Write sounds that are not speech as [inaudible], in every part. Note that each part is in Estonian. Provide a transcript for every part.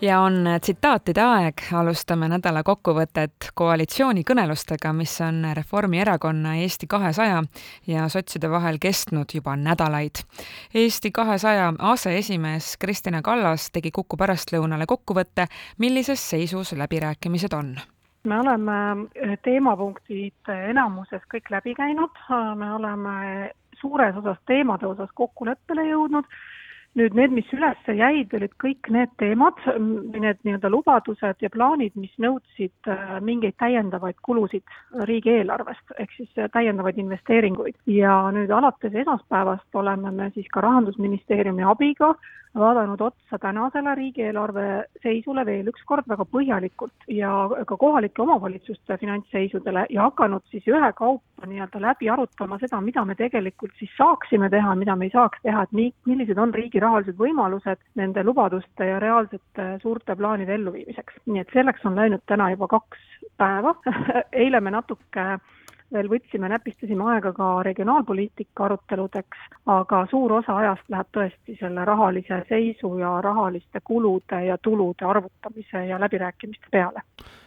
ja on tsitaatide aeg, alustame nädala kokkuvõtet koalitsioonikõnelustega, mis on Reformierakonna, Eesti kahesaja ja sotside vahel kestnud juba nädalaid. Eesti kahesaja aseesimees Kristina Kallas tegi Kuku pärastlõunale kokkuvõtte, millises seisus läbirääkimised on. Me oleme teemapunktid enamuses kõik läbi käinud, me oleme suures osas teemade osas kokkuleppele jõudnud nüüd need, mis üles jäid, olid kõik need teemad, need nii-öelda lubadused ja plaanid, mis nõudsid äh, mingeid täiendavaid kulusid riigieelarvest, ehk siis äh, täiendavaid investeeringuid. ja nüüd alates esmaspäevast oleme me siis ka Rahandusministeeriumi abiga vaadanud otsa tänasele riigieelarve seisule veel üks kord väga põhjalikult ja ka kohalike omavalitsuste finantsseisudele ja hakanud siis ühekaupa nii-öelda läbi arutama seda, mida me tegelikult siis saaksime teha, mida me ei saaks teha, et nii, millised on riigi rahalised võimalused nende lubaduste ja reaalsete suurte plaanide elluviimiseks. nii et selleks on läinud täna juba kaks päeva [laughs] eile me natuke veel võtsime, näpistasime aega ka regionaalpoliitika aruteludeks, aga suur osa ajast läheb tõesti selle rahalise seisu ja rahaliste kulude ja tulude arvutamise ja läbirääkimiste peale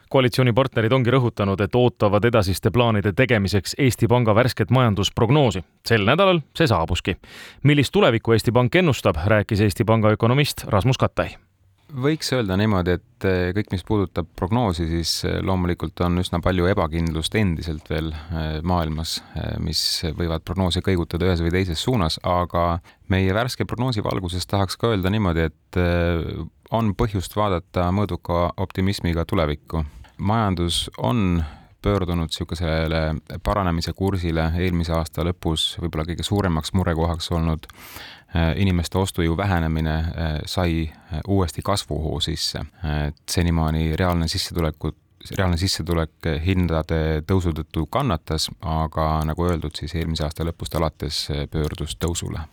koalitsioonipartnerid ongi rõhutanud, et ootavad edasiste plaanide tegemiseks Eesti Panga värsket majandusprognoosi. sel nädalal see saabuski. millist tulevikku Eesti Pank ennustab, rääkis Eesti Panga ökonomist Rasmus Kattai võiks öelda niimoodi, et eh, kõik, mis puudutab prognoosi, siis eh, loomulikult on üsna palju ebakindlust endiselt veel eh, maailmas, mis võivad prognoose kõigutada ühes või teises suunas, aga meie värske prognoosi valguses tahaks ka öelda niimoodi, et on põhjust vaadata mõõduka optimismiga tulevikku. majandus on pöördunud niisugusele paranemise kursile eelmise aasta lõpus, võib-olla kõige suuremaks murekohaks olnud Äh, inimeste ostujõu vähenemine äh, sai äh, uuesti kasvuhoo sisse, et senimaani reaalne sissetulekut reaalne sissetulek hindade tõusu tõttu kannatas, aga nagu öeldud, siis eelmise aasta lõpust alates pöördus tõusule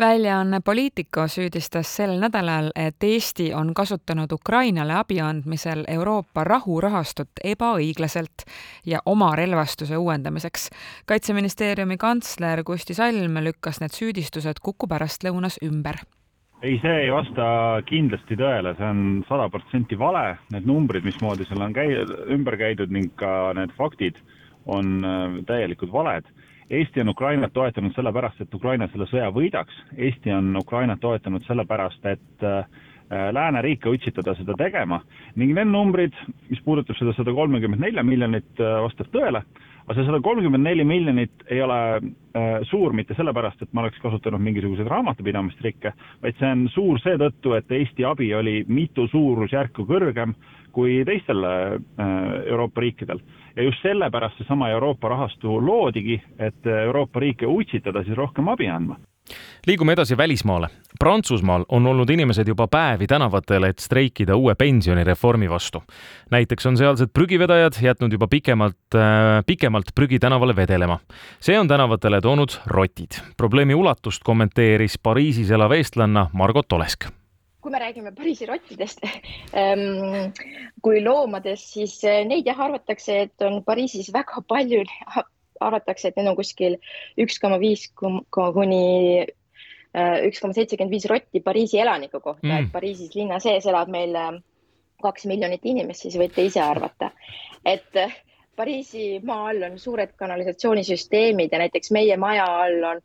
väljaanne Politico süüdistas sel nädalal, et Eesti on kasutanud Ukrainale abi andmisel Euroopa rahurahastut ebaõiglaselt ja oma relvastuse uuendamiseks. kaitseministeeriumi kantsler Kusti Salm lükkas need süüdistused Kuku pärastlõunas ümber. Ei, see ei vasta kindlasti tõele, see on sada protsenti vale, need numbrid, mismoodi seal on käi-, ümber käidud ning ka need faktid on äh, täielikult valed Eesti on Ukrainat toetanud sellepärast, et Ukraina selle sõja võidaks. Eesti on Ukrainat toetanud sellepärast, et äh, lääneriike utsitada seda tegema. Ning need numbrid, mis puudutab seda sada kolmekümmet nelja miljonit, äh, vastab tõele, aga see sada kolmkümmend neli miljonit ei ole äh, suur mitte sellepärast, et ma oleks kasutanud mingisuguseid raamatupidamistrikke, vaid see on suur seetõttu, et Eesti abi oli mitu suurusjärku kõrgem kui teistel Euroopa riikidel ja just sellepärast seesama Euroopa rahastu loodigi, et Euroopa riike utsitada siis rohkem abi andma liigume edasi välismaale. Prantsusmaal on olnud inimesed juba päevi tänavatel, et streikida uue pensionireformi vastu. näiteks on sealsed prügivedajad jätnud juba pikemalt äh,, pikemalt prügi tänavale vedelema. see on tänavatele toonud rotid. probleemi ulatust kommenteeris Pariisis elav eestlanna Margot Olesk kui me räägime Pariisi rottidest ähm, [laughs] kui loomadest, siis äh, neid jah arvatakse, et on Pariisis väga [laughs] palju, arvatakse, et need on kuskil üks koma viis kuni äh, üks koma seitsekümmend viis rotti Pariisi elaniku kohta. Mm., et Pariisis linna sees elab meil äh, kaks miljonit inimest, siis võite ise arvata, et Pariisi maa all on suured kanalisatsioonisüsteemid ja näiteks meie maja all on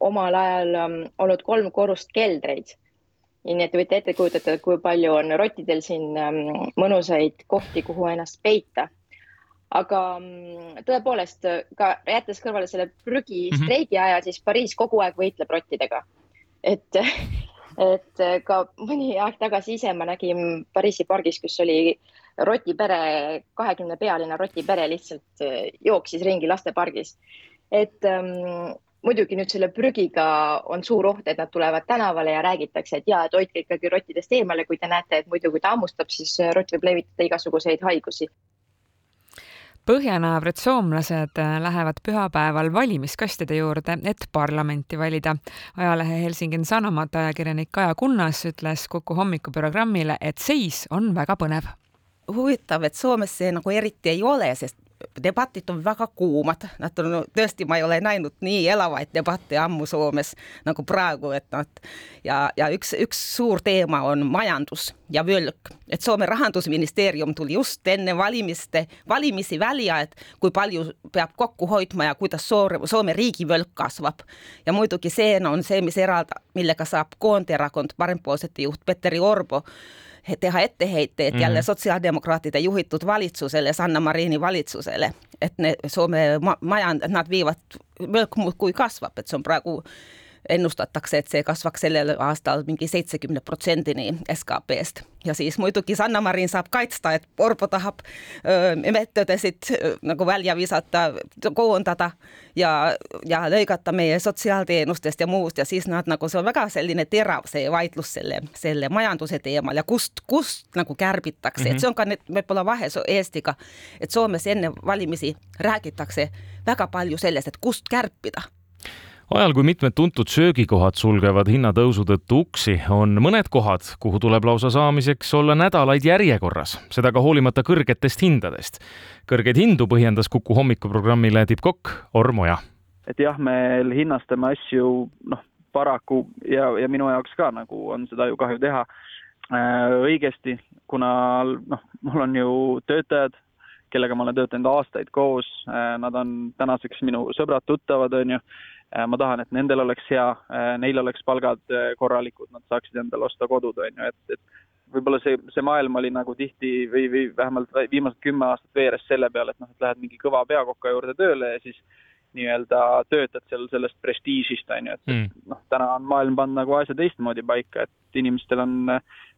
omal ajal um, olnud kolm korrust keldreid nii et te võite ette kujutada, kui palju on rottidel siin ähm, mõnusaid kohti, kuhu ennast peita. aga mm, tõepoolest ka jättes kõrvale selle prügistreigi mhm. aja, siis Pariis kogu aeg võitleb rottidega. et, [laughs] et ka mõni aeg tagasi ise ma nägin Pariisi pargis, kus oli rotipere, kahekümne pealine rotipere lihtsalt äh, jooksis ringi lastepargis. et ähm, muidugi nüüd selle prügiga on suur oht, et nad tulevad tänavale ja räägitakse, et ja, et hoidke ikkagi rottidest eemale, kui te näete, et muidu kui ta hammustab, siis rott võib levitada igasuguseid haigusi. põhjanaabrid soomlased lähevad pühapäeval valimiskastide juurde, et parlamenti valida. ajalehe Helsingin Sanomat ajakirjanik Kaja Kunnas ütles Kuku hommikuprogrammile, et seis on väga põnev huvitav, et Soomes see nagu eriti ei ole, debatid on väga kuumad, nad on, tõesti, ma ei ole näinud nii elavaid debatte ammu Soomes nagu praegu, ja, ja üks, üks suur teema on majandus ja võlg, et Soome rahandusministeerium tuli just enne valimiste, valimisi välja, et kui palju peab kokku hoidma ja kuidas Soome, Soome riigivõlg kasvab. ja muidugi see on see, mis eralda, millega saab Koonderakond, parempoolsete juht Petteri Orbo teha etteheiteid mm. jälle sotsiaaldemokraatide juhitud valitsusele, Sanna Marini valitsusele, et ne Soome ma majand-, nad viivad, võlg muudkui kasvab, et see on praegu ennustatakse, et see kasvaks sellel aastal mingi seitsekümne protsendini SKP-st ja siis muidugi Sanna Marin saab kaitsta, et Orbo tahab meetodesid nagu välja visata, koondada ja, ja lõigata meie sotsiaalteenustest ja muust ja siis nad nagu, see on väga selline terav, see vaidlus selle, selle majanduse teemal ja kust, kust nagu kärbitakse mm, -hmm. et mhm. see on ka nüüd võib-olla vahe Eestiga, et Soomes enne valimisi räägitakse väga palju sellest, et kust kärpida ajal, kui mitmed tuntud söögikohad sulgevad hinnatõusu tõttu uksi, on mõned kohad, kuhu tuleb lausa saamiseks olla nädalaid järjekorras, seda ka hoolimata kõrgetest hindadest. kõrgeid hindu põhjendas Kuku hommikuprogrammile tippkokk Ormo Jah. et jah, me hinnastame asju noh, paraku ja, ja minu jaoks ka nagu on seda ju kahju teha äh, õigesti, kuna noh, mul on ju töötajad, kellega ma olen töötanud aastaid koos, äh, nad on tänaseks minu sõbrad-tuttavad, on ju Äh, ma tahan, et nendel oleks hea, äh, neil oleks palgad äh, korralikud, nad saaksid endale osta kodud, on ju, et, et võib-olla see, see maailm oli nagu tihti või, või vähemalt viimased kümme aastat veeres selle peale, et noh, et lähed mingi kõva peakoka juurde tööle ja siis nii-öelda töötad seal sellest prestiižist, on ju, et mm. noh, täna on maailm pannud nagu asja teistmoodi paika, et inimestel on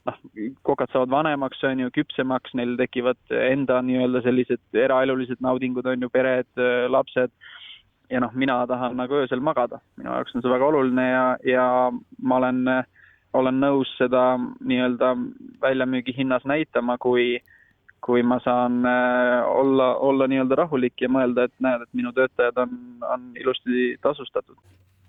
noh, kokad saavad vanemaks, on ju, küpsemaks, neil tekivad enda nii-öelda sellised eraelulised naudingud, on ju, pered, lapsed. Ja noh, mina tahan nagu öösel magada, minu jaoks on see väga oluline ja, ja ma olen, olen nõus seda nii-öelda väljamüügi hinnas näitama, kui, kui ma saan äh, olla, olla nii-öelda rahulik ja mõelda, et näed, et minu töötajad on, on ilusti tasustatud